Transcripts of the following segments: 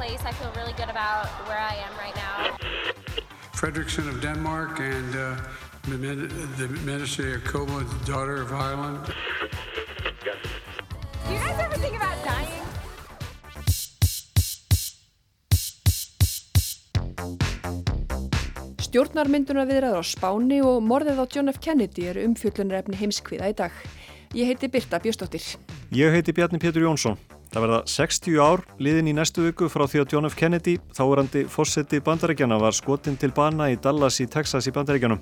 Place. I feel really good about where I am right now. Fredrickson of Denmark and uh, the Minister Jacobo, the daughter of Ireland. Do you guys ever think about dying? Stjórnarmynduna viðraður á Spáni og morðið á John F. Kennedy eru umfjöllunarefni heimskviða í dag. Ég heiti Birta Bjöstóttir. Ég heiti Bjarni Pétur Jónsson. Það verða 60 ár liðin í næstu viku frá því að John F. Kennedy, þáurandi fósetti bandarækjana, var skotin til bana í Dallas í Texas í bandarækjanum.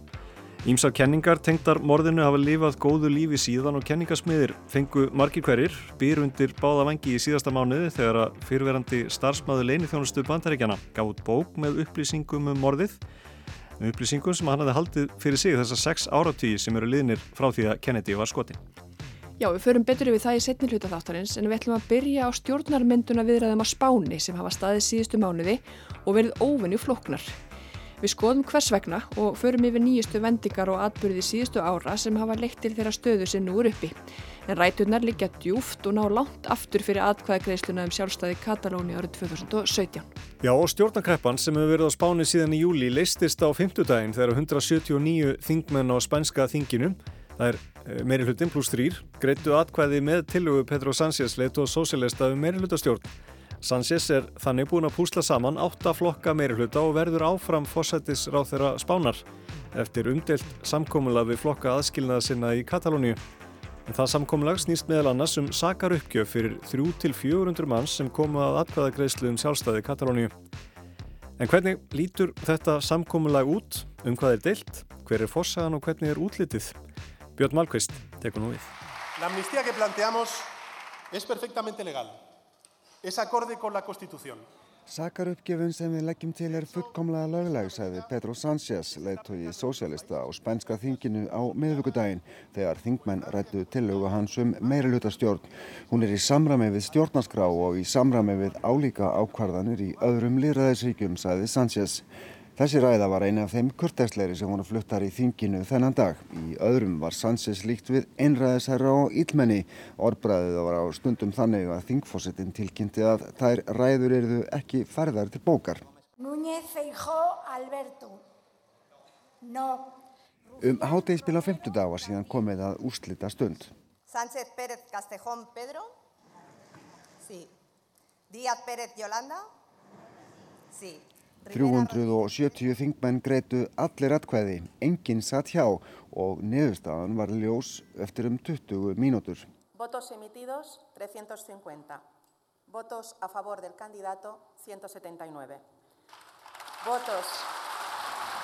Ímsar kenningar tengdar morðinu hafa lifað góðu lífi síðan og kenningasmiðir fengu margir hverjir, byr undir báða vangi í síðasta mánuði þegar að fyrirverandi starfsmaður leinithjónustu bandaríkjana gaf út bók með upplýsingum um morðið, með upplýsingum sem hann hafði haldið fyrir sig þessar sex áratvíi sem eru liðnir frá því að Kennedy var skoti. Já, við förum betur yfir það í setni hluta þáttarins en við ætlum að byrja á stjórnarmynduna viðræðum á Spáni sem hafa staðið síðustu mánuði og verið óvenju floknar. Við skoðum hvers vegna og förum yfir nýjustu vendingar og atbyrði síðustu ára sem hafa leitt til þeirra stöðu sem nú er uppi. En rætunar liggja djúft og ná langt aftur fyrir atkvæðagreisluna um sjálfstæði Katalóni árið 2017. Já og stjórnakreppan sem hefur verið á spáni síðan í júli leistist á fymtudaginn þegar 179 þingmenn á spænska þinginu, það er eh, meiri hlutin pluss þrýr, greitu atkvæði með tilögu Petro Sánchez leitt og sósélesta um meiri hlutastjórn. Sanchez er þannig búin að púsla saman átta flokka meiri hluta og verður áfram fósættisráð þeirra spánar eftir umdelt samkómulag við flokka aðskilnaða sinna í Katalóníu. En það samkómulag snýst meðal annars um sakar uppgjöf fyrir 3-400 manns sem komu að atkvæðagreyslu um sjálfstæði Katalóníu. En hvernig lítur þetta samkómulag út? Um hvað er deilt? Hver er fórsagan og hvernig er útlitið? Björn Malkvist tekur nú við. La amnistía que planteamos es perfectamente legal. Es acorde con la Constitución. Sakaruppgjöfun sem við leggjum til er fullkomlega lögleg, sagði Pedro Sánchez, leiðtói sósjálista á spænska þinginu á miðvíkudaginn þegar þingmenn rættu tillögu hans um meiri hlutastjórn. Hún er í samrami við stjórnarskrá og í samrami við álíka ákvarðanir í öðrum lýraðisríkjum, sagði Sánchez. Þessi ræða var eina af þeim kurtæksleiri sem voru fluttar í þinginu þennan dag. Í öðrum var Sanchez líkt við einræðisherra og ílmenni. Orbraðið var á stundum þannig að þingfósittin tilkynnti að þær ræður eruðu ekki færðar til bókar. Núñez Feijó Alberto. No. Um hátegispil á femtudag var síðan komið að úslita stund. Sánchez Pérez Castejón Pedro. Sí. Díaz Pérez Yolanda. Sí. 370 þingmenn greitu allir atkvæði, enginn satt hjá og neðurstaðan var ljós eftir um 20 mínútur. Votos emitidos 350. Votos a favor del candidato 179. Votos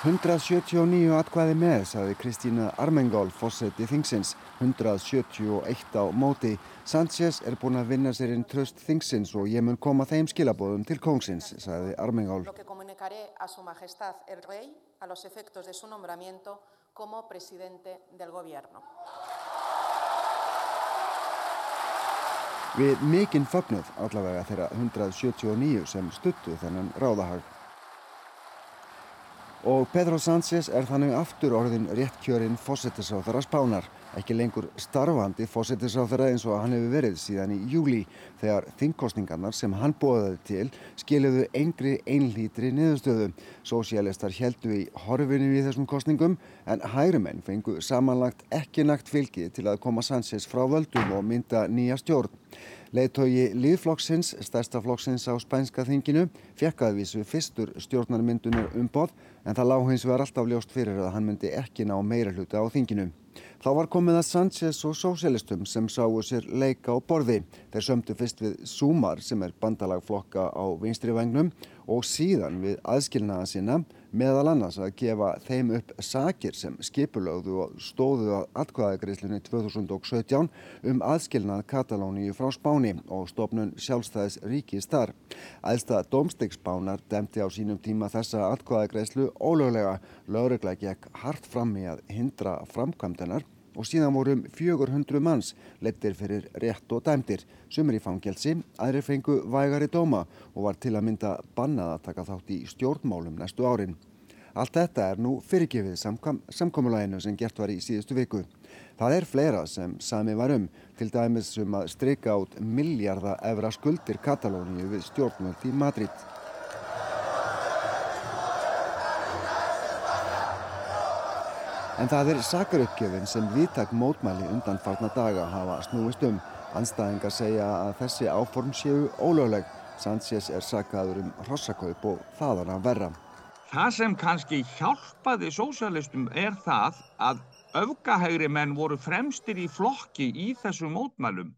179 atkvæði með, saði Kristína Armengol, fósetti þingsins, 171 á móti. Sánchez er búin að vinna sér inn tröst þingsins og ég mun koma þeim skilabóðum til kóngsins, saði Armengol. a su majestad el rey a los efectos de su nombramiento como presidente del gobierno. Við mikinn fögnuð allavega þeirra 179 sem stuttu þennan ráðahag. Og Pedro Sánchez er þannig aftur orðin réttkjörinn fósettisáþara spánar ekki lengur starfandi fósittisráþara eins og hann hefur verið síðan í júli þegar þingkostningarnar sem hann bóðaði til skiliðu engri einlítri niðurstöðu. Sósialistar heldu í horfinu í þessum kostningum en hærumenn fengu samanlagt ekki nakt fylgi til að koma Sanchez frá völdum og mynda nýja stjórn. Leðtogi Líðflokksins, stærsta flokksins á spænska þinginu, fekk aðvísu fyrstur stjórnarmyndunar umboð en það lág hins vegar alltaf ljóst fyrir að hann myndi ekki ná meira hluta á þinginu. Þá var komið að Sanchez og sósélistum sem sáu sér leika á borði. Þeir sömdu fyrst við Sumar sem er bandalagflokka á vinstri vagnum og síðan við aðskilnaða sína meðal annars að gefa þeim upp sakir sem skipulögðu og stóðu að atkvæðagreislunni 2017 um aðskilnað Katalóníu frá Spáni og stofnun sjálfstæðis ríkis þar. Æðsta domstegsbánar demti á sínum tíma þessa atkvæðagreislu ólöglega. Lögregla gekk hart fram í að hindra framkvæmdenar og síðan vorum 400 manns lettir fyrir rétt og dæmdir, sumir í fangelsi, aðri fengu vægari dóma og var til að mynda bannað að taka þátt í stjórnmálum næstu árin. Allt þetta er nú fyrirgefið samkom samkomulæginu sem gert var í síðustu viku. Það er fleira sem sami var um, til dæmis um að streika át miljarda evra skuldir Katalóníu við stjórnmöld í Madrid. En það er sakaruppgjöfin sem viðtak mótmæli undan farna daga hafa snúist um. Anstæðingar segja að þessi áform séu ólögleg. Sanchez er sakaður um hrossakaup og þaðan að verra. Það sem kannski hjálpaði sósjálistum er það að öfgahægri menn voru fremstir í flokki í þessum mótmælum.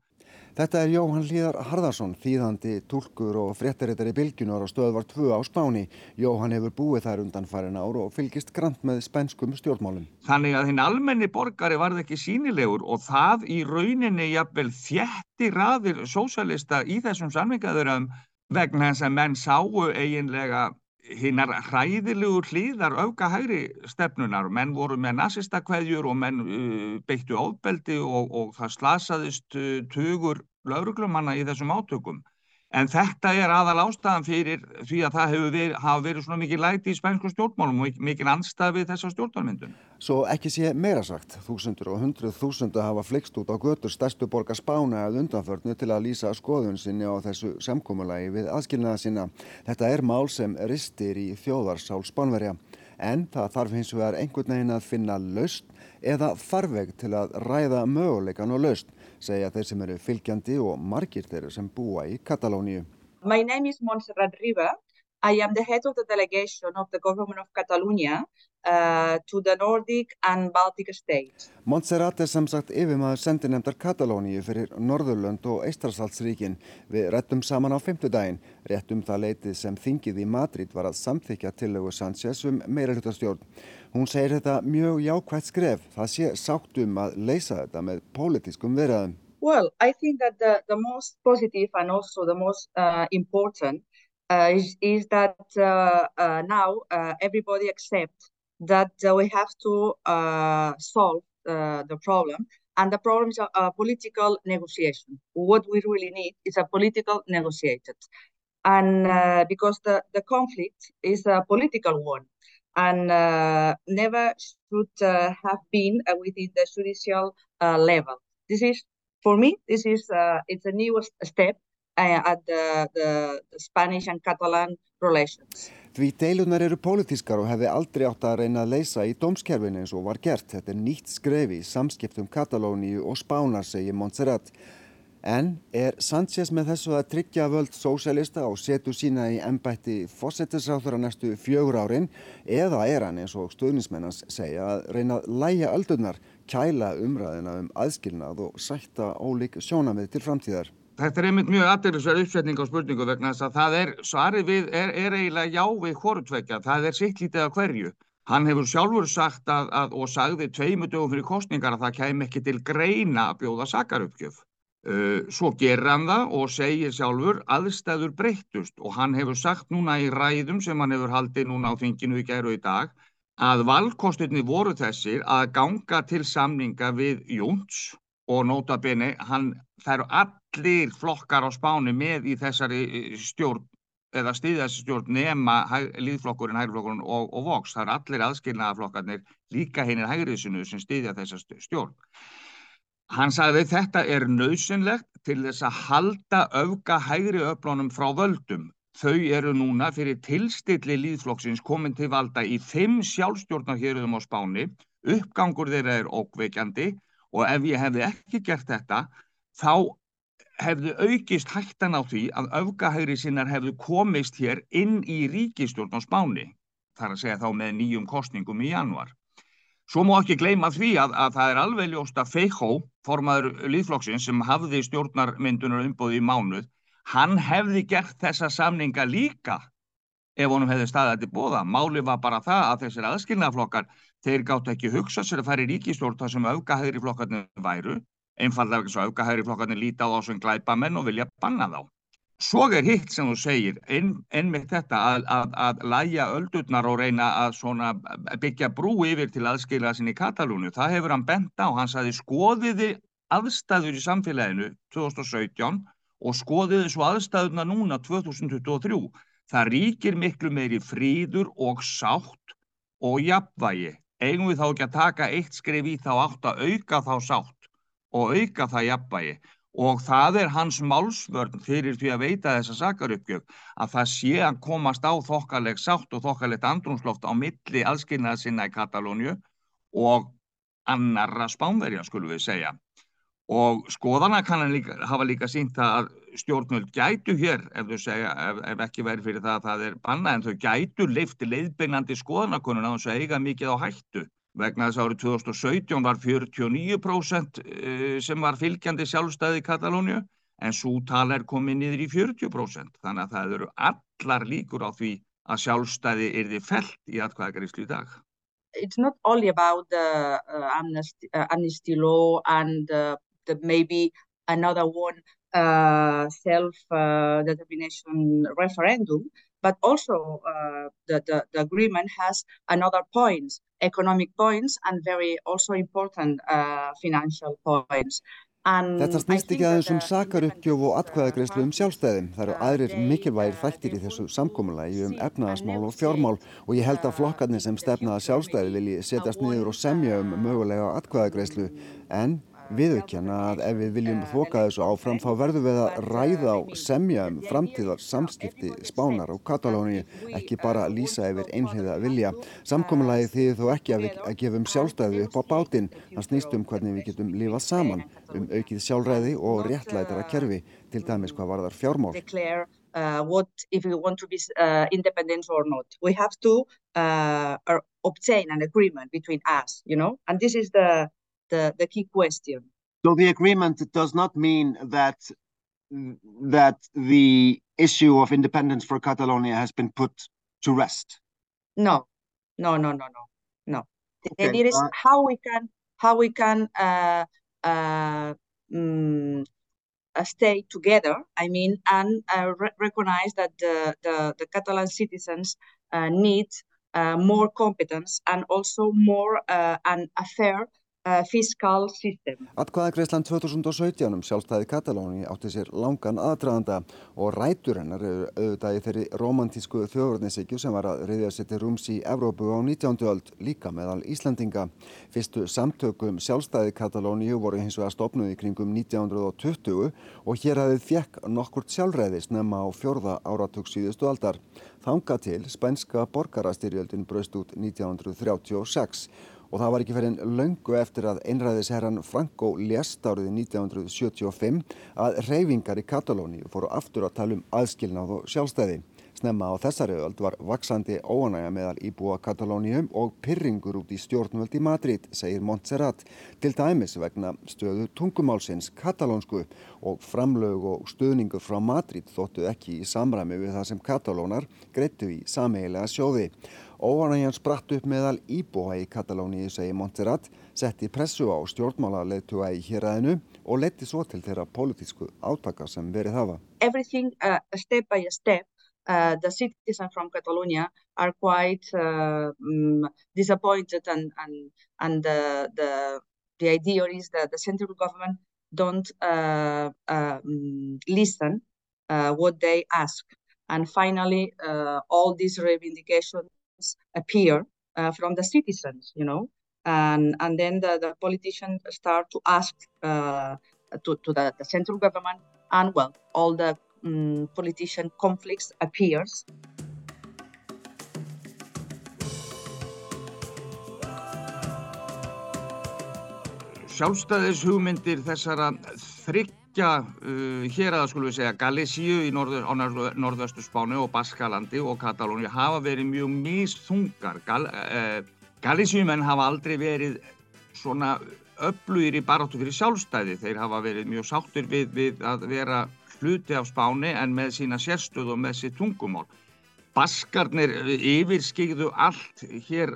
Þetta er Jóhann Hlíðar Harðarsson, þýðandi, tólkur og fréttaritari Bilgjunar á stöðvar 2 á Spáni. Jóhann hefur búið þær undan farin ár og fylgist grant með spænskum stjórnmálum. Þannig að hinn almenni borgari varð ekki sínilegur og það í rauninni jafnvel þjætti raðir sósjalista í þessum samlingaðurum vegna þess að menn sáu eiginlega hinnar hræðilegu hlýðar auka hægri stefnunar. Menn voru með nazistakveðjur og menn uh, beittu ofbeldi og, og það slasaðist uh, tugur lauruglumanna í þessum átökum. En þetta er aðal ástæðan fyrir því að það verið, hafa verið svona mikið læti í spænsku stjórnmálum og mikið anstæðið þessar stjórnmálmyndun. Svo ekki sé meira sagt, þúsundur og hundruð þúsundu hafa flikst út á götur stærstu borgar Spána eða undanförnu til að lýsa skoðun sinni á þessu samkómulagi við aðskilnaða sinna. Þetta er mál sem ristir í þjóðarsál Spánverja. En það þarf hins vegar einhvern veginn að finna laust eða farveg til að ræða möguleikan og laust segja þeir sem eru fylgjandi og margir þeirra sem búa í Katalóníu. My name is Montserrat Riba. I am the head of the delegation of the government of Catalonia uh, to the Nordic and Baltic states. Montserrat er sem sagt yfirmaður sendinemdar Katalóníu fyrir Norðurlönd og Eistrasaltsríkin. Við réttum saman á fymtudaginn. Réttum það leitið sem þingið í Madrid var að samþykja tillögu Sanchez um meiralutastjórn. Hún segir þetta mjög skref. Það sé sátt um að leysa þetta með pólitískum verðaðum. Well, I think that the, the most positive and also the most uh, important uh, is, is that uh, uh now uh, everybody accepts that uh, we have to solve the problem and the problem is a, a, political negotiation. What we really need is a political negotiated. And because the, the conflict is a political one and uh, never should uh, have been uh, within the judicial level. This is, for me, this is it's a new step at the, the, Spanish and Catalan relations. Því deilunar eru pólitískar og hefði aldrei átt að reyna að leysa í dómskerfinu eins og var gert. Þetta er nýtt skrefi í samskiptum Katalóníu og Spánar, segir Montserrat. En er Sanchez með þessu að tryggja völd sósælista og setu sína í ennbætti fósettisráþur á næstu fjögur árin eða er hann eins og stuðnismennans segja að reyna að læja öldurnar, kæla umræðina um aðskilnað og sætta ólík sjónamið til framtíðar? Þetta er einmitt mjög aðeinsverð uppsetning á spurningu vegna þess að það er, svarið við er, er eiginlega já við hvortvekja, það er sitt lítið að hverju. Hann hefur sjálfur sagt að, að og sagði tveimu dögum fyrir kostningar að það kem ekki til greina að bjóða sakarupgjöf. Uh, svo gerir hann það og segir sjálfur aðstæður breyttust og hann hefur sagt núna í ræðum sem hann hefur haldið núna á þinginu í gæru í dag að valkostinni voru þessir að ganga til samninga við Jóns og nota beni hann þær allir flokkar á spánu með í þessari eh, stjórn eða stiðjast stjórn nema líðflokkurinn, hægriflokkurinn og, og voks. Það eru allir aðskilnaðaflokkarnir líka hinnir hægriðsunu sem stiðja þessa stjórn. Hann sagði þetta er nöðsynlegt til þess að halda öfga hægri öflunum frá völdum. Þau eru núna fyrir tilstilli líðflokksins komin til valda í fimm sjálfstjórnarhjöruðum á spáni. Uppgangur þeirra er ókveikjandi og ef ég hefði ekki gert þetta þá hefðu aukist hættan á því að öfgahægri sinnar hefðu komist hér inn í ríkistjórn á spáni. Það er að segja þá með nýjum kostningum í januar. Svo má ekki gleyma því að, að það er alveg ljóst að Feijó, formaður líðflokksins sem hafði stjórnarmyndunar umbóði í mánuð, hann hefði gert þessa samninga líka ef honum hefði staðið til bóða. Máli var bara það að þessir aðskilnaðflokkar, þeir gátt ekki hugsa sér að fara í ríkistjórn þar sem öfgahægri flokkarnir væru, einfallega ekki svo öfgahægri flokkarnir líta á þá sem glæpamenn og vilja banna þá. Svo er hitt sem þú segir, ein, einmitt þetta að, að, að læja öldurnar og reyna að byggja brú yfir til aðskila sinni í Katalúnu. Það hefur hann bent á, hann saði skoðiði aðstæður í samfélaginu 2017 og skoðiði svo aðstæðuna núna 2023. Það ríkir miklu meiri fríður og sátt og jafnvægi. Eigum við þá ekki að taka eitt skrif í þá átt að auka þá sátt og auka það jafnvægi og það er hans málsvörn fyrir því að veita þessa sakarupgjöf að það sé að komast á þokkaleg sátt og þokkalegt andrumsloft á milli aðskilnaða sinna í Katalóniu og annarra spánverja skulum við segja. Og skoðana kann hann líka, hafa líka sínt að stjórnvöld gætu hér ef, segja, ef, ef ekki verið fyrir það að það er banna en þau gætu leifti leiðbeinandi skoðanakonun á þess að eiga mikið á hættu vegna þess að árið 2017 var 49% eh, sem var fylgjandi sjálfstæði Katalóniu en svo tala er komið niður í 40%. Þannig að það eru allar líkur á því að sjálfstæði er þið felt í atkvæðagaríslu í dag. It's not only about the uh, amnesty, uh, amnesty law and uh, the maybe another one uh, self-determination uh, referendum, but also uh, the, the, the, agreement has another points, economic points and very also important uh, financial points. Þetta snýst ekki aðeins um sakaruppgjöf og atkvæðagreyslu um sjálfstæðum. Það eru aðrir mikilvægir þættir í þessu samkómulagi um efnaðasmál og fjármál og ég held að flokkarnir sem stefnaða sjálfstæði vilji setjast niður og semja um mögulega atkvæðagreyslu en viðaukjanna að ef við viljum þoka þessu áfram þá verðum við að ræða á semja um framtíðar samskipti Spánar og Katalóni ekki bara lýsa yfir einhliða vilja. Samkominnlagi því þó ekki að að gefum sjálfstæði upp á bátinn. Það snýst um hvernig við getum lífað saman um aukið sjálfræði og réttlætara kerfi til dæmis hvað var þar fjármál. Uh, what if we want to be uh, independent or not. We have to uh, obtain an agreement between us, you know, and this is the the, the key question. So the agreement does not mean that that the issue of independence for Catalonia has been put to rest. No, no, no, no, no, no. Okay. It is uh, how we can how we can uh, uh, um, stay together. I mean, and uh, re recognize that the the, the Catalan citizens uh, need uh, more competence and also more an affair Uh, fiskal system. Atkvæðagreislan 2017 um sjálfstæði Katalóni átti sér langan aðdraðanda og rætur hennar eru auðvitað í þeirri romantísku þjóðurnisíkju sem var að reyðja sér til rúms í Evrópu á 19. öld líka meðal Íslandinga. Fyrstu samtökum sjálfstæði Katalóni voru hins vegar stopnuð í kringum 1920 og hér hafið fjekk nokkurt sjálfræði snemma á fjörða áratug síðustu aldar. Þanga til spænska borgarastyrjöldin braust út 1936 og það var ekki fyrir en löngu eftir að einræðisherran Franco lést árið 1975 að reyfingar í Katalóni fóru aftur að tala um aðskilnað og sjálfstæði. Snemma á þessari öld var vaksandi óanæga meðal íbúa Katalónium og pyrringur út í stjórnvöld í Madrid, segir Montserrat, til dæmis vegna stöðu tungumálsins katalónsku og framlög og stöðningur frá Madrid þóttu ekki í samræmi við það sem katalónar greittu í sameigilega sjóði. Óanægjan spratt upp meðal íbúa í Katalóníu, segi Montserrat, setti pressu á stjórnmálarleituga í héræðinu og leti svo til þeirra pólitísku átaka sem verið hafa. Everything uh, step by step, uh, the citizens from Catalonia are quite uh, um, disappointed and, and, and the, the, the idea is that the central government don't uh, um, listen uh, what they ask. And finally, uh, all these reivindications appear uh, from the citizens, you know, and and then the, the politicians start to ask to, to the, the, central government, and well, all the um, politician conflicts appears. Sjálfstæðis hugmyndir þessara þrygg tveggja uh, hér aða skulum við segja Galísíu í norð, norðöstu Spánu og Baskalandi og Katalóni hafa verið mjög misþungar. Gal, uh, Galísíumenn hafa aldrei verið svona öflugir í baráttu fyrir sjálfstæði. Þeir hafa verið mjög sáttur við, við að vera hluti af Spáni en með sína sérstöð og með sitt tungumál. Baskarnir yfirskigðu allt hér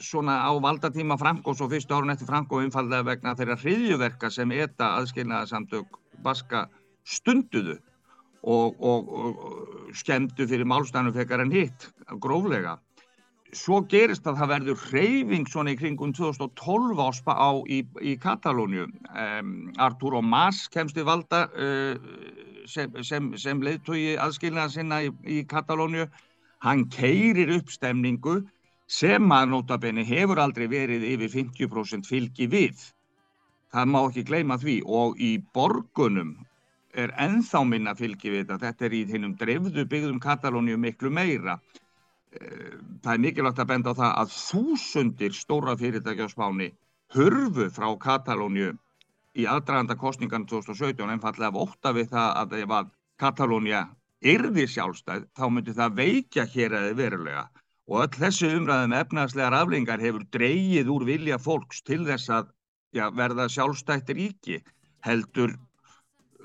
svona á valdatíma Frankos og fyrstu árun eftir Franko umfallega vegna þeirra hriðjuverka sem ETA aðskilnaðarsamtök Baska stunduðu og, og, og skemmtu fyrir málstæðanum fekar en hitt gróflega. Svo gerist að það verður hreyfing svona í kringum 2012 á, á í, í Katalóniu. Um, Arturo Mas kemst í valda uh, sem, sem, sem leiðtói aðskilnaða sinna í, í Katalóniu. Hann keirir upp stemningu sem að notabenni hefur aldrei verið yfir 50% fylgi við. Það má ekki gleyma því og í borgunum er enþá minna fylgi við þetta. Þetta er í þinnum dreifðu byggðum Katalóniu miklu meira. Eh, það er mikilvægt að benda á það að þúsundir stóra fyrirtæki á spáni hurfu frá Katalóniu í aðdraganda kostningan 2017 einfallega af ótta við það að ef að Katalónia yrði sjálfstæð þá myndi það veikja hér eða verulega. Og öll þessi umræðum efnaðslegar aflengar hefur dreyið úr vilja fólks til þess að já, verða sjálfstætt ríki heldur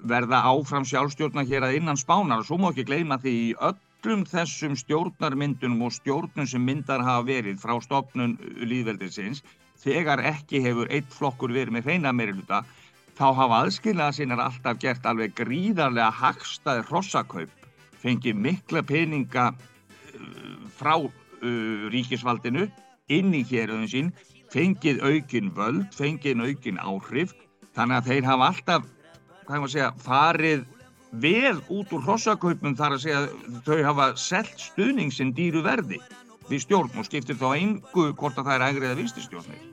verða áfram sjálfstjórna hér að innan spánar. Og svo má ekki gleyma því í öllum þessum stjórnarmyndunum og stjórnum sem myndar hafa verið frá stopnun líðveldisins þegar ekki hefur eitt flokkur verið með hreina meiriluta þá hafa aðskilnaða sinnar alltaf gert alveg gríðarlega hagstaði hrossakaup fengið mikla peninga uh, frá uh, ríkisvaldinu inn í héröðun sín fengið aukin völd, fengið aukin áhrif þannig að þeir hafa alltaf hvað maður segja, farið vel út úr hrossakaupum þar að segja þau hafa selgt stuðning sem dýru verði við stjórn og skiptir þá engu hvort að það er ægrið að visti stjórnir.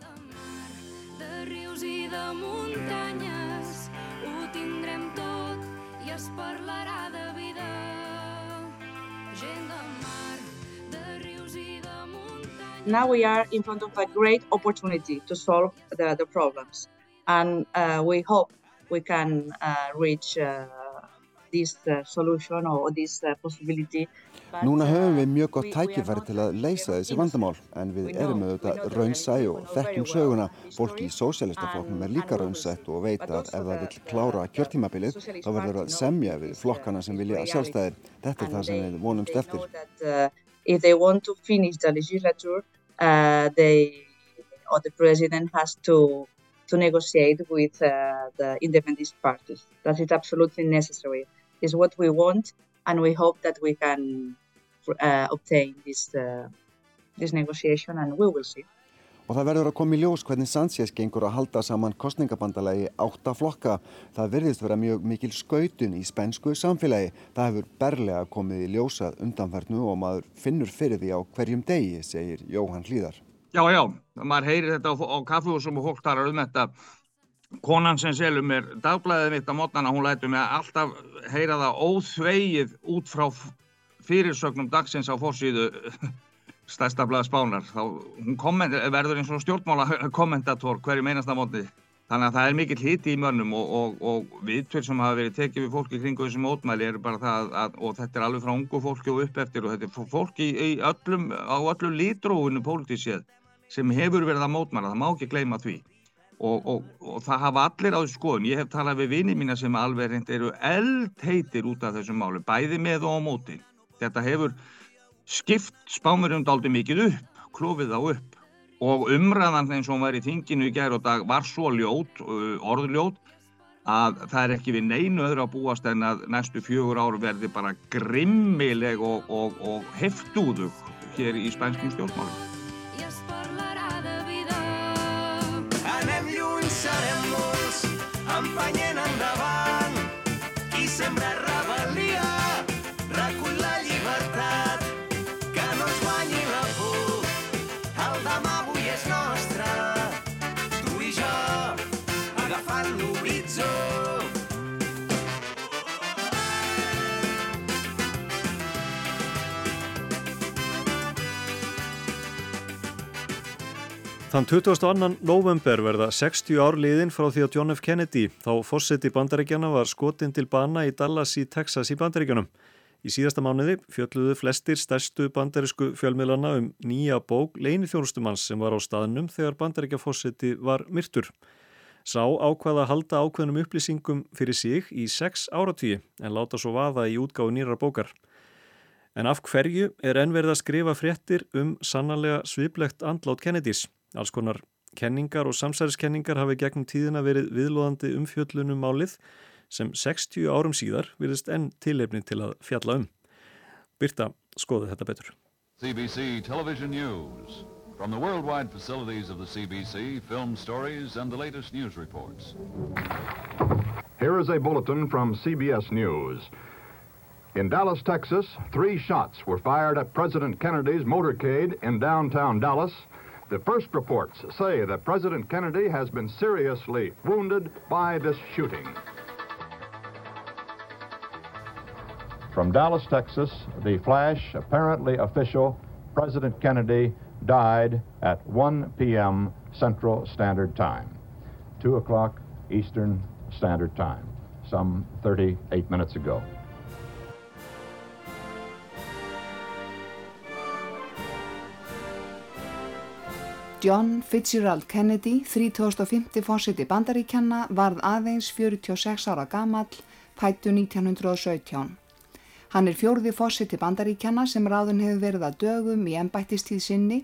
Now we are in front of a great opportunity to solve the, the problems and uh, we hope we can uh, reach uh, this uh, solution or this possibility. Núna höfum við mjög gott tækifæri til að leysa þessi vandamál en við erum auðvitað raunsæ og þekkjum söguna. Fólki í sósélistafloknum er líka raunsætt og veit að ef það vil klára kjörtímabilið þá verður það semja við flokkana sem vilja sjálfstæðir. Þetta er það sem við vonumst eftir. If they want to finish the legislature, uh, they, or the president has to to negotiate with uh, the independent parties. That is absolutely necessary. It's what we want, and we hope that we can uh, obtain this uh, this negotiation, and we will see. Og það verður að koma í ljós hvernig Sanchez gengur að halda saman kostningabandalagi átta flokka. Það verðist vera mjög mikil skautun í spænsku samfélagi. Það hefur berlega komið í ljósað undanfernu og maður finnur fyrir því á hverjum degi, segir Jóhann Hlíðar. Já, já, maður heyrir þetta á, á kaffehúsum og fólk talar um þetta. Konan sem selur mér dagblæðið mitt á mótnana, hún lætur mig alltaf heyra það óþvegið út frá fyrirsögnum dagsins á fórsíðu stærsta blæða spánar. Þá, hún verður eins og stjórnmála kommentator hverju meinasta mótnið. Þannig að það er mikill hiti í mönnum og, og, og viðtöld sem hafa verið tekið við fólki kringu þessum mótmæli eru bara það að, og þetta er alveg frá ungu fólki og upp eftir og þetta er fólki í öllum, á öllum lítróinu pólitísið sem hefur verið að mótmæla, það má ekki gleyma því og, og það hafa allir á þessu skoðun, ég hef talað við vini mína sem alveg reynd eru eldheitir út af þessum málu, bæði með og á móti. Þetta hefur skipt spámurum daldi mikið upp, klófið þá upp og umræðan og hún var í þinginu í gerð og dag var svo ljót, orðljót að það er ekki við neinu öðru að búast en að næstu fjögur ár verði bara grimmileg og, og, og heftúðug hér í spænskum stjórnmálum. понять. Þann 22. november verða 60 ár liðin frá því að John F. Kennedy, þá fórseti bandaríkjana, var skotin til bana í Dallas í Texas í bandaríkjanum. Í síðasta mánuði fjölluðu flestir stærstu bandarísku fjölmiðlana um nýja bók leini þjónustumanns sem var á staðnum þegar bandaríkjafórseti var myrtur. Sá ákvaða að halda ákveðnum upplýsingum fyrir sig í sex áratvíi en láta svo vaða í útgáðu nýrar bókar. En af hverju er enn verið að skrifa fréttir um sannarlega sviplegt andlát Kennedys? Alls konar kenningar og samsæriskenningar hafi gegnum tíðina verið viðlóðandi umfjöllunum málið sem 60 árum síðar virðist enn tilefni til að fjalla um. Byrta skoðu þetta betur. CBC Television News. From the worldwide facilities of the CBC, film stories and the latest news reports. Here is a bulletin from CBS News. In Dallas, Texas, three shots were fired at President Kennedy's motorcade in downtown Dallas. The first reports say that President Kennedy has been seriously wounded by this shooting. From Dallas, Texas, the flash, apparently official, President Kennedy died at 1 p.m. Central Standard Time, 2 o'clock Eastern Standard Time, some 38 minutes ago. John Fitzgerald Kennedy, 3050 fórsiti bandaríkjanna, varð aðeins 46 ára gamall, pættu 1917. Hann er fjórði fórsiti bandaríkjanna sem ráðun hefur verið að dögum í ennbættistíð sinni.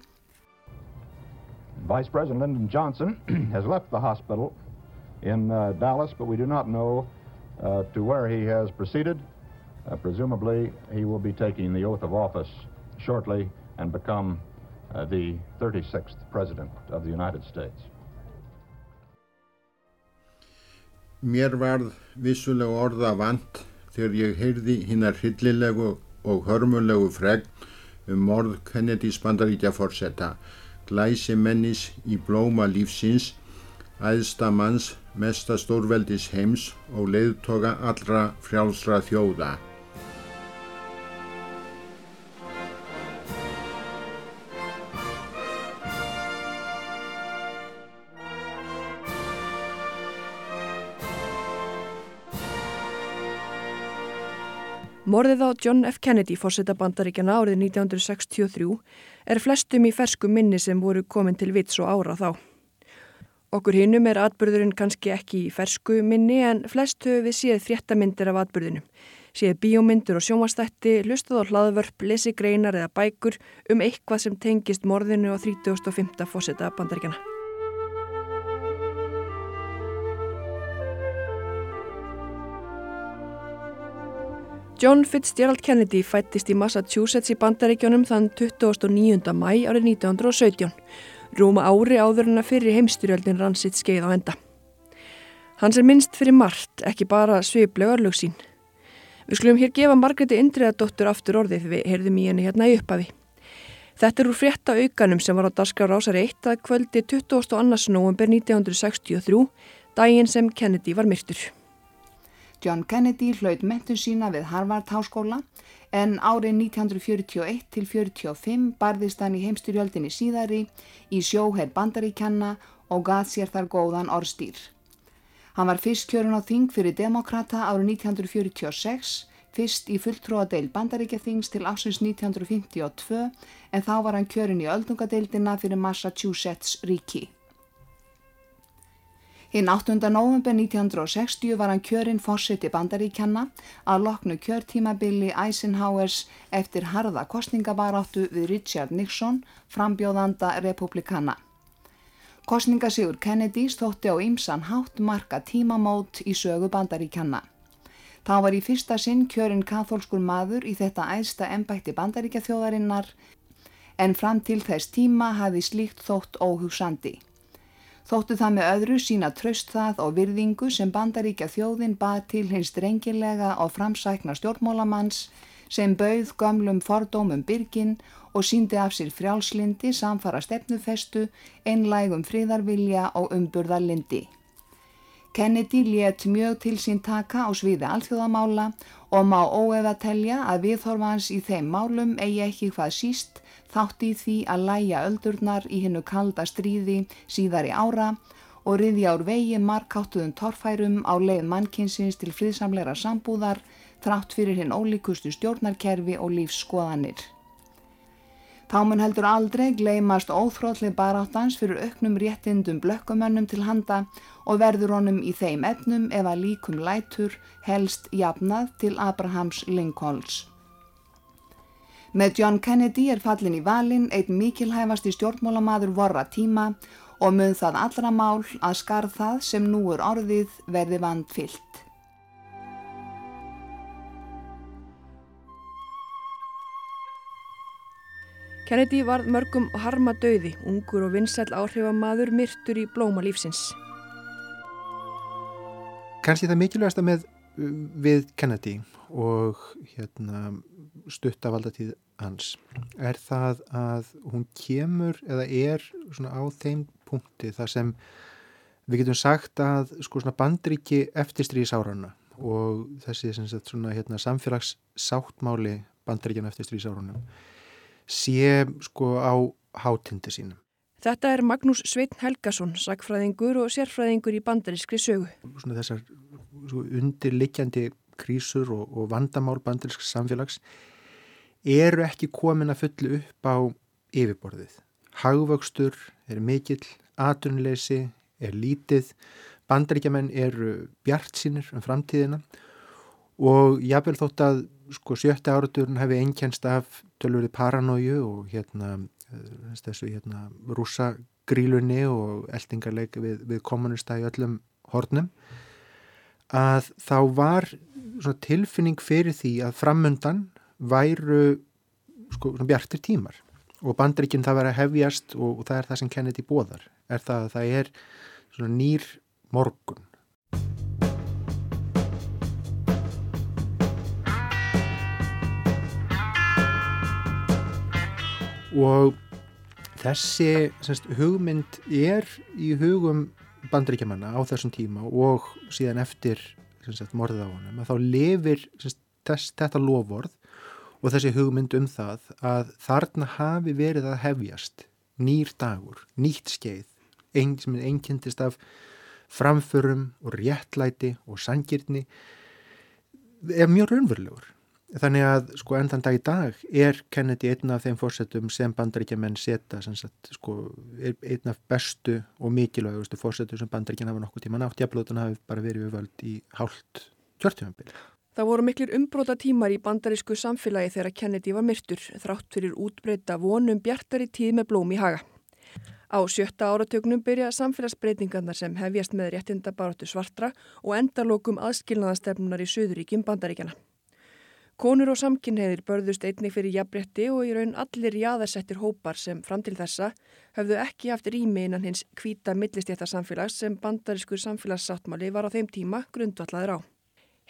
Vice President Lyndon Johnson has left the hospital in uh, Dallas, but we do not know uh, to where he has proceeded. Uh, presumably, he will be taking the oath of office shortly and become uh, the 36th President of the United States. Mér varð vissulega orða vant þegar ég heyrði hinnar hryllilegu og hörmulegu fregn um morð Kennedys bandaríkja fórsetta, glæsi mennis í blóma lífsins, æðsta manns, mesta stórveldis heims og leiðtoga allra frjálsra þjóða. Morðið á John F. Kennedy, fórseta bandaríkjana árið 1963, er flestum í fersku minni sem voru komin til vits og ára þá. Okkur hinnum er atbyrðurinn kannski ekki í fersku minni en flest höfum við séð fréttamindir af atbyrðunum. Séð bíómyndur og sjónvastætti, hlustað á hlaðvörp, lesi greinar eða bækur um eitthvað sem tengist morðinu á 35. fórseta bandaríkjana. John Fitzgerald Kennedy fættist í Massachusetts í bandaríkjónum þann 29. mæ árið 1917, rúma ári áður en að fyrir heimstyrjöldin rann sitt skeið á enda. Hans er minnst fyrir margt, ekki bara sviplega örlög sín. Við skulum hér gefa Margreti Indriðadóttur aftur orðið við heyrðum í henni hérna í upphafi. Þetta er úr frétta aukanum sem var á Daskar Rásari 1 að kvöldi 22. november 1963, daginn sem Kennedy var myrtur. John Kennedy hlaut mentun sína við Harvard Háskóla en árið 1941 til 45 barðist hann í heimstyrjöldinni síðari í sjóherr bandaríkjanna og gað sér þar góðan orðstýr. Hann var fyrst kjörun á þing fyrir demokrata árið 1946, fyrst í fulltróadeil bandaríkjathings til ásins 1952 en þá var hann kjörun í öldungadeildina fyrir Massachusetts ríki. Hinn 8. november 1960 var hann kjörinn fórseti bandaríkjanna að loknu kjörtímabili Eisenhowers eftir harða kostningabaráttu við Richard Nixon, frambjóðanda republikana. Kostningasigur Kennedy stótti á ymsan hátt marka tímamót í sögu bandaríkjanna. Þá var í fyrsta sinn kjörinn katholskur maður í þetta æðsta embætti bandaríkjathjóðarinnar en fram til þess tíma hafi slíkt þótt óhugsandi. Þóttu það með öðru sína tröst það og virðingu sem bandaríkja þjóðin bað til hins drengilega og framsækna stjórnmólamanns sem bauð gömlum fordómum byrgin og síndi af sér frjálslindi samfara stefnufestu, einlægum fríðarvilja og umburðarlindi. Kennedy let mjög til sín taka á sviði alþjóðamála og má óefa telja að viðhorfans í þeim málum eigi ekki hvað síst þátt í því að læja öldurnar í hennu kalda stríði síðar í ára og riðja úr vegi markáttuðum torfærum á leið mannkinsins til friðsamleira sambúðar þrátt fyrir hinn ólíkustu stjórnarkerfi og lífsskoðanir. Þá mun heldur aldrei gleymast óþrótli baráttans fyrir auknum réttindum blökkumönnum til handa og verður honum í þeim efnum ef að líkum lætur helst jafnað til Abrahams Lincolns. Með John Kennedy er fallin í valin eitt mikilhæfasti stjórnmálamadur vorra tíma og mun það allra mál að skarð það sem nú er orðið verði vand fyllt. Kennedy varð mörgum harma döði, ungur og vinsæl áhrifamaður myrtur í blóma lífsins. Kanski það mikilvægast að með við Kennedy og hérna, stuttavaldatíð hans er það að hún kemur eða er á þeim punkti þar sem við getum sagt að sko, bandriki eftirstrís árana og þessi sagt, svona, hérna, samfélagssáttmáli bandrikjan eftirstrís árunum sé sko á hátindi sínum. Þetta er Magnús Sveitn Helgason, sakfræðingur og sérfræðingur í bandarískri sögu. Svona þessar undirlikjandi krísur og, og vandamál bandarísk samfélags eru ekki komin að fullu upp á yfirborðið. Hagvöxtur er mikill, atunleysi er lítið, bandaríkjaman eru bjart sínir um framtíðina og jáfnvel þótt að sko sjötta áraturinn hefði einkjænst af tölvöri paranóju og hérna eh, þessu hérna rúsa grílunni og eldingarleik við, við kommunista í öllum hornum að þá var tilfinning fyrir því að framundan væru sko, bjartir tímar og bandrikinn það verið að hefjast og, og það er það sem Kennedy bóðar er það að það er nýr morgun og þessi semst, hugmynd er í hugum bandrikjamanna á þessum tíma og síðan eftir semst, morðið á honum að þá lifir þess, þetta lofvorð og þessi hugmynd um það að þarna hafi verið að hefjast nýr dagur, nýtt skeið ein, sem er einkendist af framförum og réttlæti og sangirni er mjög raunverulegur þannig að sko endan dag í dag er Kennedy einn af þeim fórsetum sem bandaríkjaman setja sagt, sko, einn af bestu og mikilvægustu fórsetum sem bandaríkjan hafa nokkuð tíma nátt jafnblóðan hafi bara verið við völd í hálft kjörtjöfumbil Það voru miklir umbróta tímar í bandarísku samfélagi þegar Kennedy var myrtur, þrátt fyrir útbreyta vonum bjartari tíð með blóm í haga. Á sjötta áratögnum byrja samfélagsbreytingarnar sem hefjast með réttinda baróttu svartra og endalokum aðskilnaðastefnunar í Suðuríkjum bandaríkjana. Konur og samkynneðir börðust einnig fyrir jafnbretti og í raun allir jáðarsettir hópar sem fram til þessa höfðu ekki haft rými innan hins hvita millistjættarsamfélags sem bandarískur samfélagssáttmáli var á þeim tíma grundvallaður á.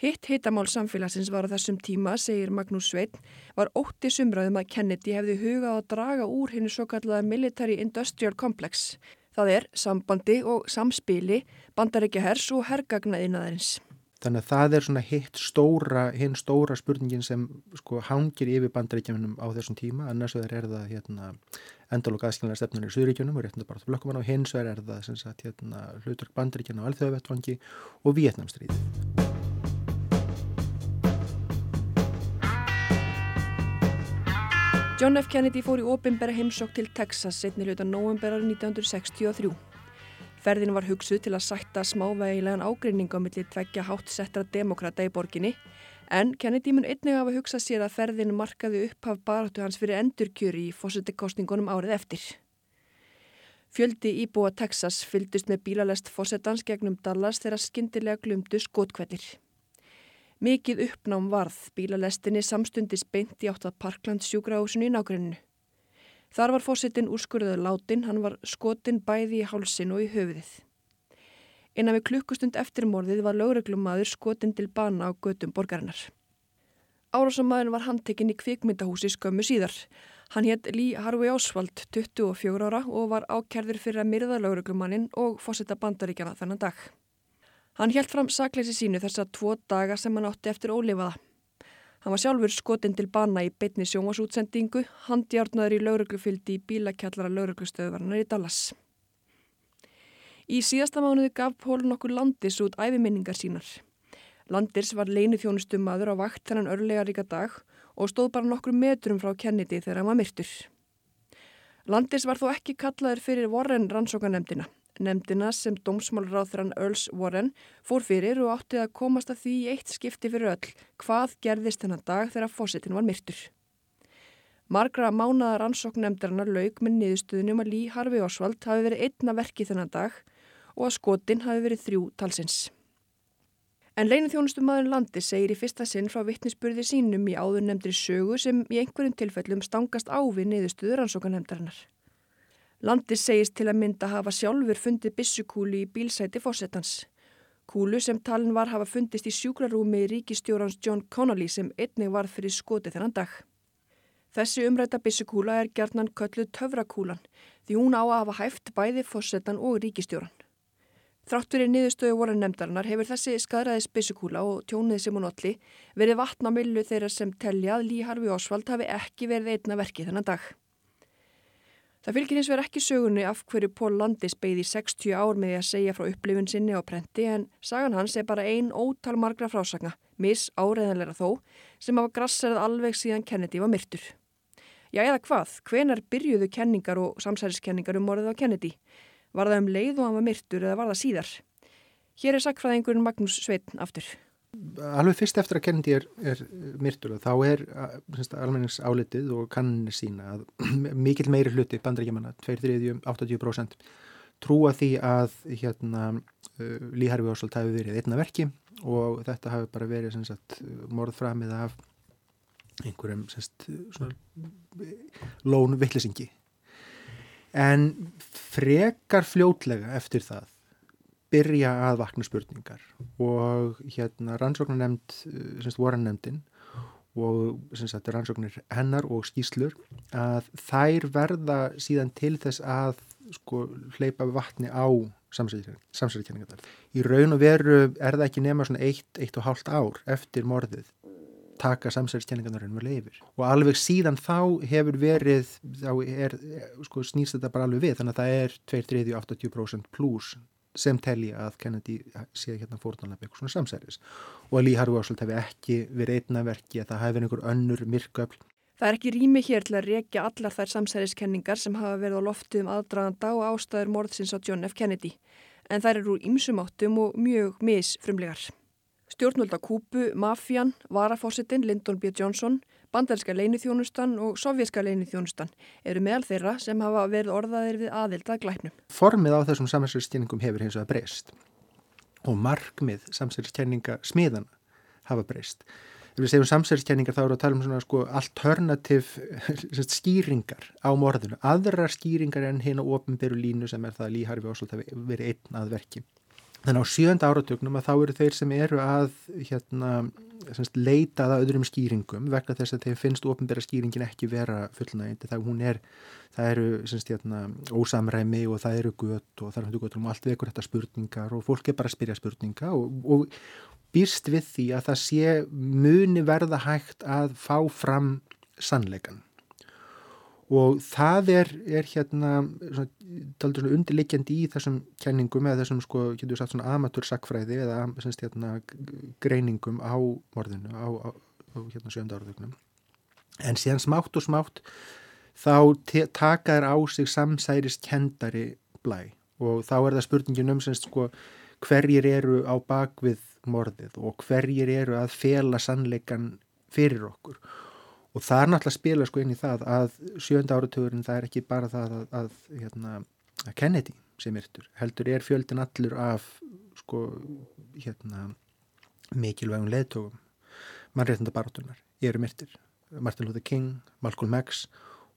Hitt hitamál samfélagsins var á þessum tíma, segir Magnús Sveit, var ótti sumraðum að Kennedy hefði hugað að draga úr hennu svo kallaða Military Industrial Complex. Það er sambandi og samspili, bandaríkja hers og hergagnaðinaðarins. Þannig að það er svona hitt stóra, hinn stóra spurningin sem sko hangir yfir bandaríkjamanum á þessum tíma, annars vegar er það hérna, endalók aðskilnaðar stefnunir í Suðuríkjunum og réttinda bara til blökkumann og hins vegar er það sagt, hérna, hlutur bandaríkjana á alþjóðavettvangi og Vietnamstríði. John F. Kennedy fór í ofinbæra heimsokk til Texas setni hluta novemberar 1963. Ferðin var hugsuð til að sætta smávægilegan ágreining á milli tveggja hátt settra demokrata í borginni en Kennedy mun einnig hafa hugsað sér að ferðin markaði upphaf baráttu hans fyrir endurkjöri í fósettikostningunum árið eftir. Fjöldi íbúa Texas fyldust með bílalest fósettans gegnum Dallas þegar skindilega glumdu skotkvellir. Mikið uppnám varð bílalestinni samstundis beint í átt að Parkland sjúkrahúsinu í nágruninu. Þar var fórsetin úrskurðuð látin, hann var skotin bæði í hálsin og í höfuðið. Innan við klukkustund eftirmorðið var lögreglumadur skotin til bana á götum borgarinnar. Árásamæðin var handtekinn í kvikmyndahúsi skömmu síðar. Hann hétt Lee Harvey Oswald, 24 ára og var ákjærður fyrir að myrða lögreglumannin og fórseta bandaríkjana þennan dag. Hann held fram sakleysi sínu þessa tvo daga sem hann átti eftir ólifaða. Hann var sjálfur skotinn til bana í beitni sjónvasútsendingu, handjárnaður í lauruglufyldi í bílakjallara lauruglustöðvarnar í Dallas. Í síðasta mánuði gaf Pól nokkur landis út æfiminningar sínar. Landis var leinu þjónustum maður á vakt þennan örlega ríka dag og stóð bara nokkur metrum frá Kennedy þegar hann var myrtur. Landis var þó ekki kallaður fyrir Warren rannsókanemdina Nemdina sem dómsmálráþrann Earls Warren fór fyrir og átti að komast að því eitt skipti fyrir öll hvað gerðist þennan dag þegar fósittin var myrtur. Margra mánaðar ansóknemndarinnar lauk með niðurstuðnum að Lý Harfi Osvald hafi verið einna verki þennan dag og að skotin hafi verið þrjú talsins. En leinithjónustu maður landi segir í fyrsta sinn frá vittnisspurði sínum í áður nefndri sögu sem í einhverjum tilfellum stangast á við niðurstuður ansókanemndarinnar. Landi segist til að mynda hafa sjálfur fundið bissukúli í bílsæti fósettans. Kúlu sem talin var hafa fundist í sjúkrarúmi ríkistjórans John Connolly sem einnig var fyrir skoti þennan dag. Þessi umræta bissukúla er gerðnan kölluð töfrakúlan því hún á að hafa hæft bæði fósettan og ríkistjóran. Þráttur í niðurstöðu voru nefndarinnar hefur þessi skadræðis byssukúla og tjónið sem hún olli verið vatna millu þeirra sem telja að Lý Harfi Osvald hafi ekki verið einna verki þennan dag. Það fylgir hins vegar ekki sögunni af hverju Pól Landis beigði 60 ár með því að segja frá upplifun sinni á prenti en sagan hans er bara ein ótal margra frásagna, mis áreðanleira þó, sem hafa grasserað alveg síðan Kennedy var myrtur. Já eða hvað, hvenar byrjuðu kenningar og samsæriskenningar um morðið á Kennedy? Var það um leið og hann var myrtur eða var það síðar? Hér er sakfræðingurinn Magnús Sveitn aftur. Alveg fyrst eftir að Kennedy er, er myrtur og þá er almennings álitið og kanninu sína að mikil meiri hluti bandrækjumanna, 2-3-80% trúa því að hérna, uh, Líharfi Ósald hafi verið einna verki og þetta hafi bara verið sagt, morðframið af einhverjum sagt, lón vittlisingi en frekar fljótlega eftir það byrja að vakna spurningar og hérna rannsóknar nefnd, eh, semst voran nefndin og semst rannsóknir hennar og skýslur að þær verða síðan til þess að sko hleypa vatni á samsæðiskenningar. Í raun og veru er það ekki nema svona eitt, eitt og hálft ár eftir morðið taka samsæðiskenningarnar ennum leifir og alveg síðan þá hefur verið þá er, sko, snýst þetta bara alveg við þannig að það er 2-3-80% pluss sem telli að Kennedy sé hérna fórtanlega eitthvað svona samsæðis og að Lee Harvey Oswald hefði ekki verið einna verki að það hefði einhver önnur myrköfl Það er ekki rými hér til að reykja allar þær samsæðiskenningar sem hafa verið á loftið um aðdraganda og ástæður morðsins á John F. Kennedy en þær eru úr ymsumáttum og mjög misfrumlegar. Stjórnvölda Kúpu, Mafjan, Varafósitin, Lyndon B. Johnson, bandarinska leinithjónustan og sovjerska leinithjónustan eru meðal þeirra sem hafa verið orðaðir við aðildað glæpnum. Formið á þessum samsverðskenningum hefur hins vegar breyst og markmið samsverðskenninga smiðana hafa breyst. Ef við segjum samsverðskenningar þá eru að tala um svona sko alternativ skýringar á morðinu. Aðrar skýringar en hérna ofnbyrju línu sem er það að líharfi áslut hafi verið einn að verki. Þannig á sjönda áratögnum að þá eru þeir sem eru að hérna, semst, leita að öðrum skýringum vegna þess að þeim finnst ofnbæra skýringin ekki vera fullnægindi þegar hún er, það eru semst, hérna, ósamræmi og það eru gött og það er gött um allt vekur þetta spurningar og fólk er bara að spyrja spurninga og, og býrst við því að það sé muni verða hægt að fá fram sannleikan og það er, er hérna svona undirleikjandi í þessum kenningum eða þessum sko, getur við sagt svona amatörsakfræði eða semst, hérna, greiningum á morðinu á, á, á hérna sjönda áraðugnum en síðan smátt og smátt þá taka þær á sig samsærist kendari blæ. Og þá er það spurningin um semst sko hverjir eru á bakvið morðið og hverjir eru að fela sannleikan fyrir okkur og það er náttúrulega spila sko inn í það að sjönda áratugurinn það er ekki bara það að, að, hérna, að Kennedy sem yrtur, heldur er fjöldin allur af sko hérna mikilvægum leðtogum mannréttanda barátunar, eru myrtir Martin Luther King, Malcolm X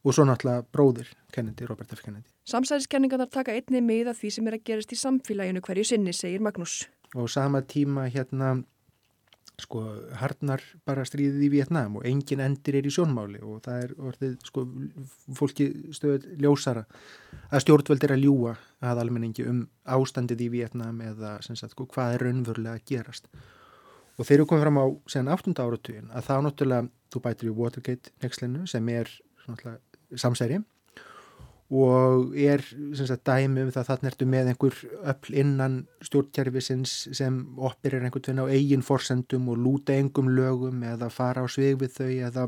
og svo náttúrulega bróðir Kennedy, Robert F. Kennedy. Samsæðiskenningarnar taka einni með að því sem er að gerast í samfélaginu hverju sinni, segir Magnús. Og sama tíma hérna sko harnar bara stríðið í Vietnám og engin endir er í sjónmáli og það er orðið sko fólki stöður ljósara að stjórnvöld er að ljúa að almenningi um ástandið í Vietnám eða sagt, sko, hvað er raunverulega að gerast og þeir eru komið fram á sen 8. áratugin að þá náttúrulega þú bætir í Watergate nexlinu sem er samsæri og er sagt, dæmi um það að þarna ertu með einhver öll innan stjórnkjærfisins sem operir einhvern veginn á eigin forsendum og lúta engum lögum eða fara á svig við þau eða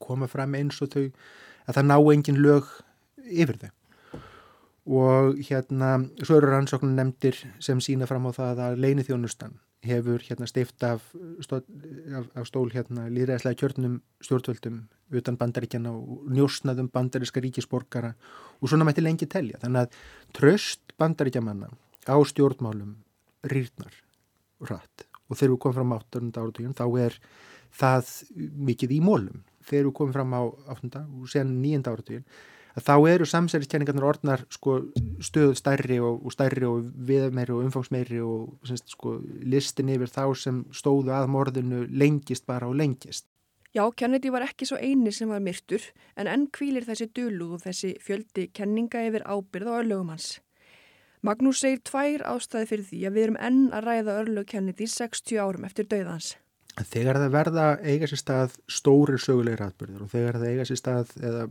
koma fram eins og þau að það ná engin lög yfir þau. Og hérna svo eru rannsóknum nefndir sem sína fram á það að leinithjónustan hefur hérna steift af, stó, af, af stól hérna líðræðislega kjörnum stjórnvöldum utan bandaríkjana og njósnaðum bandaríska ríkisborgara og svona mætti lengi telja. Þannig að tröst bandaríkjamanna á stjórnmálum rýrnar rætt og þegar við komum fram á 8. áratugin þá er það mikið í mólum. Þegar við komum fram á 8. og sen 9. áratugin að þá eru samsæliskenningarnar orðnar sko, stöð stærri og, og stærri og viðmeiri og umfangsmeiri og semst, sko, listin yfir þá sem stóðu að morðinu lengist bara og lengist. Já, Kennedy var ekki svo eini sem var myrtur en enn kvílir þessi dölu og þessi fjöldi kenninga yfir ábyrð og örlögum hans. Magnús segir tvær ástæði fyrir því að við erum enn að ræða örlög Kennedy 60 árum eftir döðans. Þegar það verða eiga sér stað stórir sögulegir atbyrður og þegar það eiga sér stað eða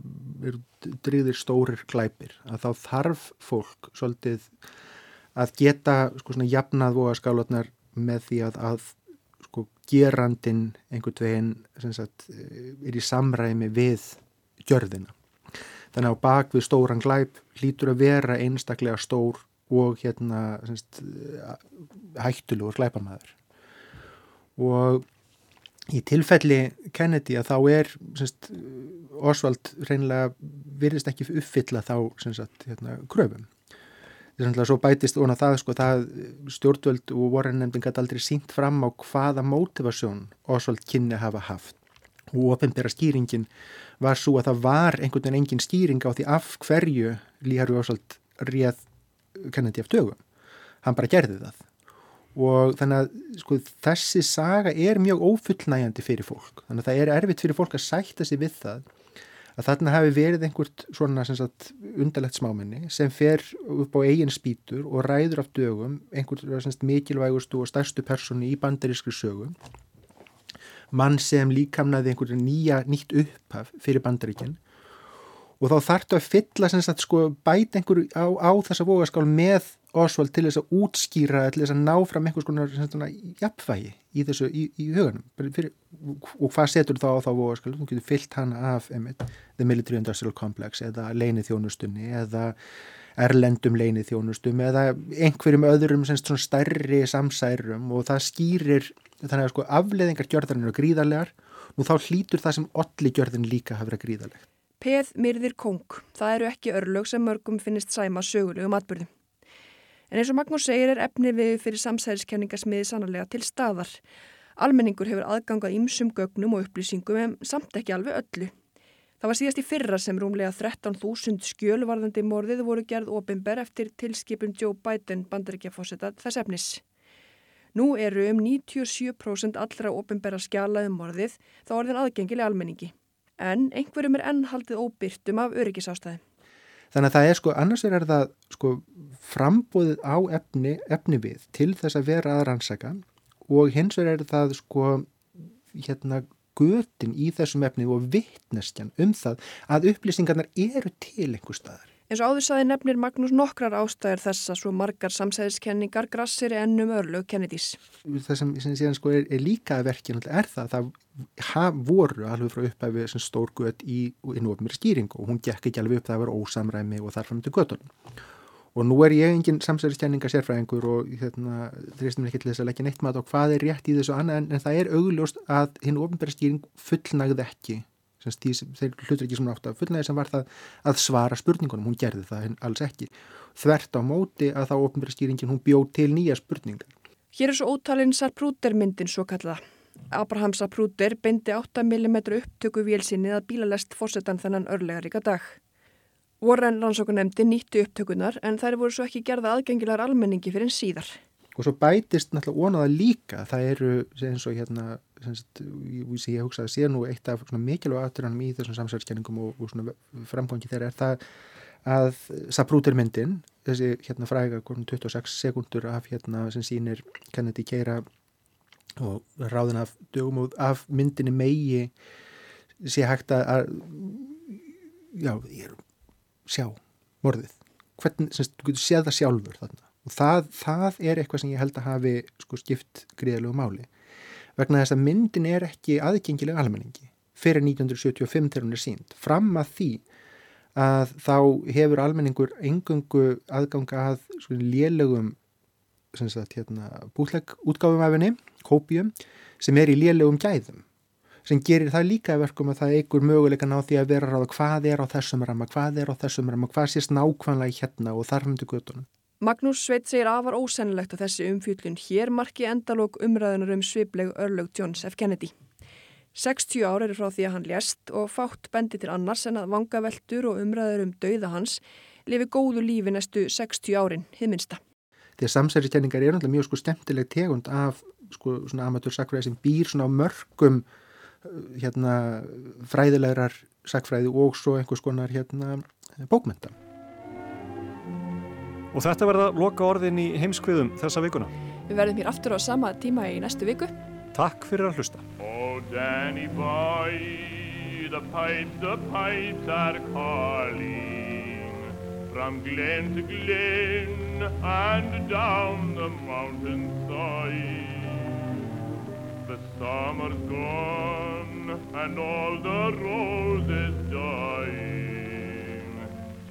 drýðir stórir glæpir að þá þarf fólk svolítið að geta sko svona jafnað voga skálotnar með því að, að sko gerandin einhvern veginn sagt, er í samræmi við gjörðina. Þannig að bak við stóran glæp hlýtur að vera einstaklega stór og hérna sagt, hættulegur glæpamæður og í tilfelli Kennedy að þá er semst, Oswald reynilega virðist ekki uppfylla þá sagt, hérna, kröfum. Svo bætist og það, sko, það stjórnvöld og vorrennemding gæti aldrei sínt fram á hvaða mótivasjón Oswald kynni hafa haft. Og ofinbæra skýringin var svo að það var einhvern veginn engin skýring á því af hverju Líharvi Oswald réð Kennedy af dögum. Hann bara gerði það og þannig að sko, þessi saga er mjög ófullnægjandi fyrir fólk. Þannig að það er erfitt fyrir fólk að sætta sig við það að þarna hafi verið einhvert svona sagt, undarlegt smáminni sem fer upp á eigin spýtur og ræður af dögum einhvern mikilvægustu og stærstu personi í bandarískri sögu. Mann sem líkamnaði einhvern nýja nýtt upphaf fyrir bandaríkinn og þá þartu að fylla sagt, sko, bæta einhver á, á þessa vogaskál með Oswald til þess að útskýra til þess að ná fram einhvers konar jafnvægi í þessu í, í huganum. Fyrir, og hvað setur þá á þá vogaskál? Þú getur fyllt hana af einmitt, The Military Industrial Complex eða leinið þjónustunni eða erlendum leinið þjónustum eða einhverjum öðrum semst, stærri samsærum. Og það skýrir þannig að sko, afleðingar gjörðarinn eru gríðarlegar og þá hlýtur það sem allir gjörðin líka hafa verið gríðarlegt Peð myrðir kong, það eru ekki örlög sem mörgum finnist sæma sögulegum atbyrðum. En eins og Magnús segir er efni við fyrir samsæðiskenningasmiði sannarlega til staðar. Almenningur hefur aðgangað ímsum gögnum og upplýsingum en samt ekki alveg öllu. Það var síðast í fyrra sem rúmlega 13.000 skjölvarðandi morðið voru gerð ofinber eftir tilskipun Joe Biden bandaríkjafósetta þess efnis. Nú eru um 97% allra ofinbera skjalaðum morðið þá orðin aðgengileg almenningi. En einhverjum er ennhaldið óbyrtum af öryggisástæði. Þannig að það er sko, annars er það sko frambóðið á efni, efni við til þess að vera að rannsaka og hins vegar er það sko hérna götin í þessum efni og vittneskjan um það að upplýsingarnar eru til einhver staðar. En svo áður saði nefnir Magnús nokkrar ástæðir þess að svo margar samsæðiskenningar grassir ennum örlög Kennedys. Það sem, sem síðan sko er, er líka verkinn er það að það voru alveg frá upphæfi stór gött í innofnir skýring og hún gekk ekki alveg upp það var ósamræmi og þar fram til göttunum. Og nú er ég engin samsæðiskenninga sérfræðingur og hérna, þrýstum ekki til þess að leggja neitt mat á hvað er rétt í þessu annað en, en það er augljóst að hinn ofnbæra skýring fullnagði ekki því, þeir hlutur ekki svona átt að fullnægi sem var það að svara spurningunum, hún gerði það alls ekki. Þvert á móti að þá ofnbæra skýringin hún bjóð til nýja spurningar. Hér er svo ótalinn Sarprúter myndin svo kallaða. Abraham Sarprúter beindi 8 mm upptöku vélsinni að bílalest fórsetan þennan örlegaríka dag. Warren rannsókunemdi nýttu upptökunar en þær voru svo ekki gerða aðgengilegar almenningi fyrir en síðar. Og svo bætist náttúrulega onaða líka, það eru eins og hérna sem ég hugsaði sé nú eitt af mikilvæg aðturanum í þessum samsverðskenningum og, og framgangi þeirra er það að Saprútermyndin, þessi hérna fræga 26 sekundur af hérna sem sínir Kennedy keira og ráðin af dögum og af myndinni megi sé hægt að já, ég er sjá morðið, hvernig, sem þú getur séð það sjálfur þarna og það, það er eitthvað sem ég held að hafi sko skipt gríðalegu máli vegna þess að myndin er ekki aðgengileg almenningi fyrir 1975 þegar hún er sínd. Fram að því að þá hefur almenningur engungu aðganga að lélögum sagt, hérna, bútleg útgáfum af henni, kópjum, sem er í lélegum gæðum sem gerir það líka verkum að það eigur möguleikan á því að vera ráða hvað er á þessum ramma, hvað er á þessum ramma, hvað sést nákvæmlega hérna og þarfundu göttunum. Magnús Sveit segir afar ósennilegt að þessi umfjöldun hér marki endalók umræðunar um svipleg örlög Johns F. Kennedy. 60 ár eru frá því að hann lést og fátt bendi til annars en að vangaveltur og umræður um dauða hans lifi góðu lífi næstu 60 árin, hið minsta. Því að samsæriskenningar eru náttúrulega mjög sko stemtileg tegund af sko svona amatörsakfræði sem býr svona á mörgum hérna fræðilegar sakfræði og svo einhvers konar hérna bókmynda. Og þetta verða loka orðin í heimskviðum þessa vikuna. Við verðum hér aftur á sama tíma í næstu viku. Takk fyrir að hlusta. Oh Danny boy, the pipes, the pipes are calling From glen to glen and down the mountainside The summer's gone and all the roses dying.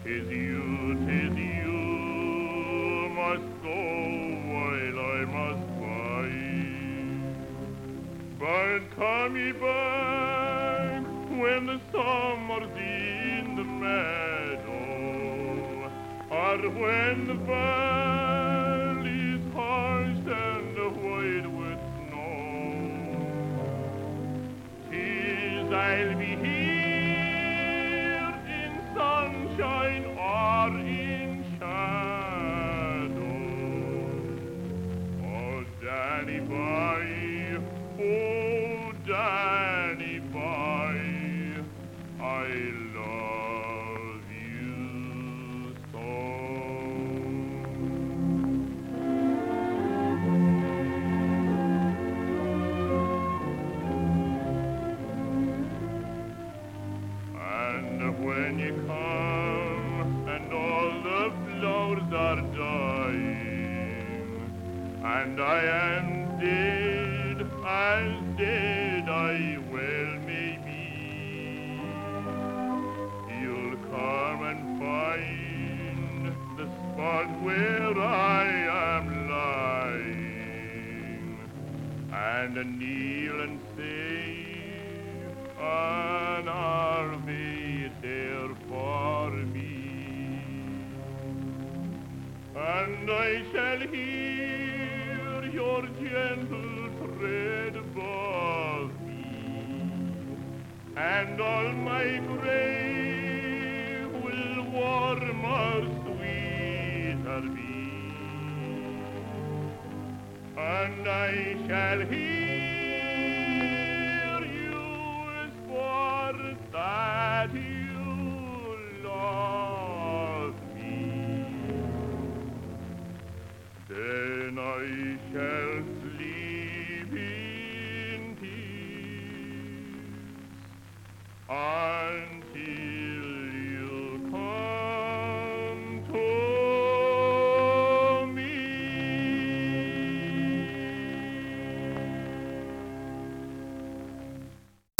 Tis you, tis you But come ye back when the summer's in the meadow, or when the valley's hushed and white with I'll be here in sunshine or in and I am dead, as dead I well may be, you'll come and find the spot where I am lying, and kneel and say, an army there for me, and I shall hear your gentle tread above me, and all my grave will warmer, sweeter be, and I shall hear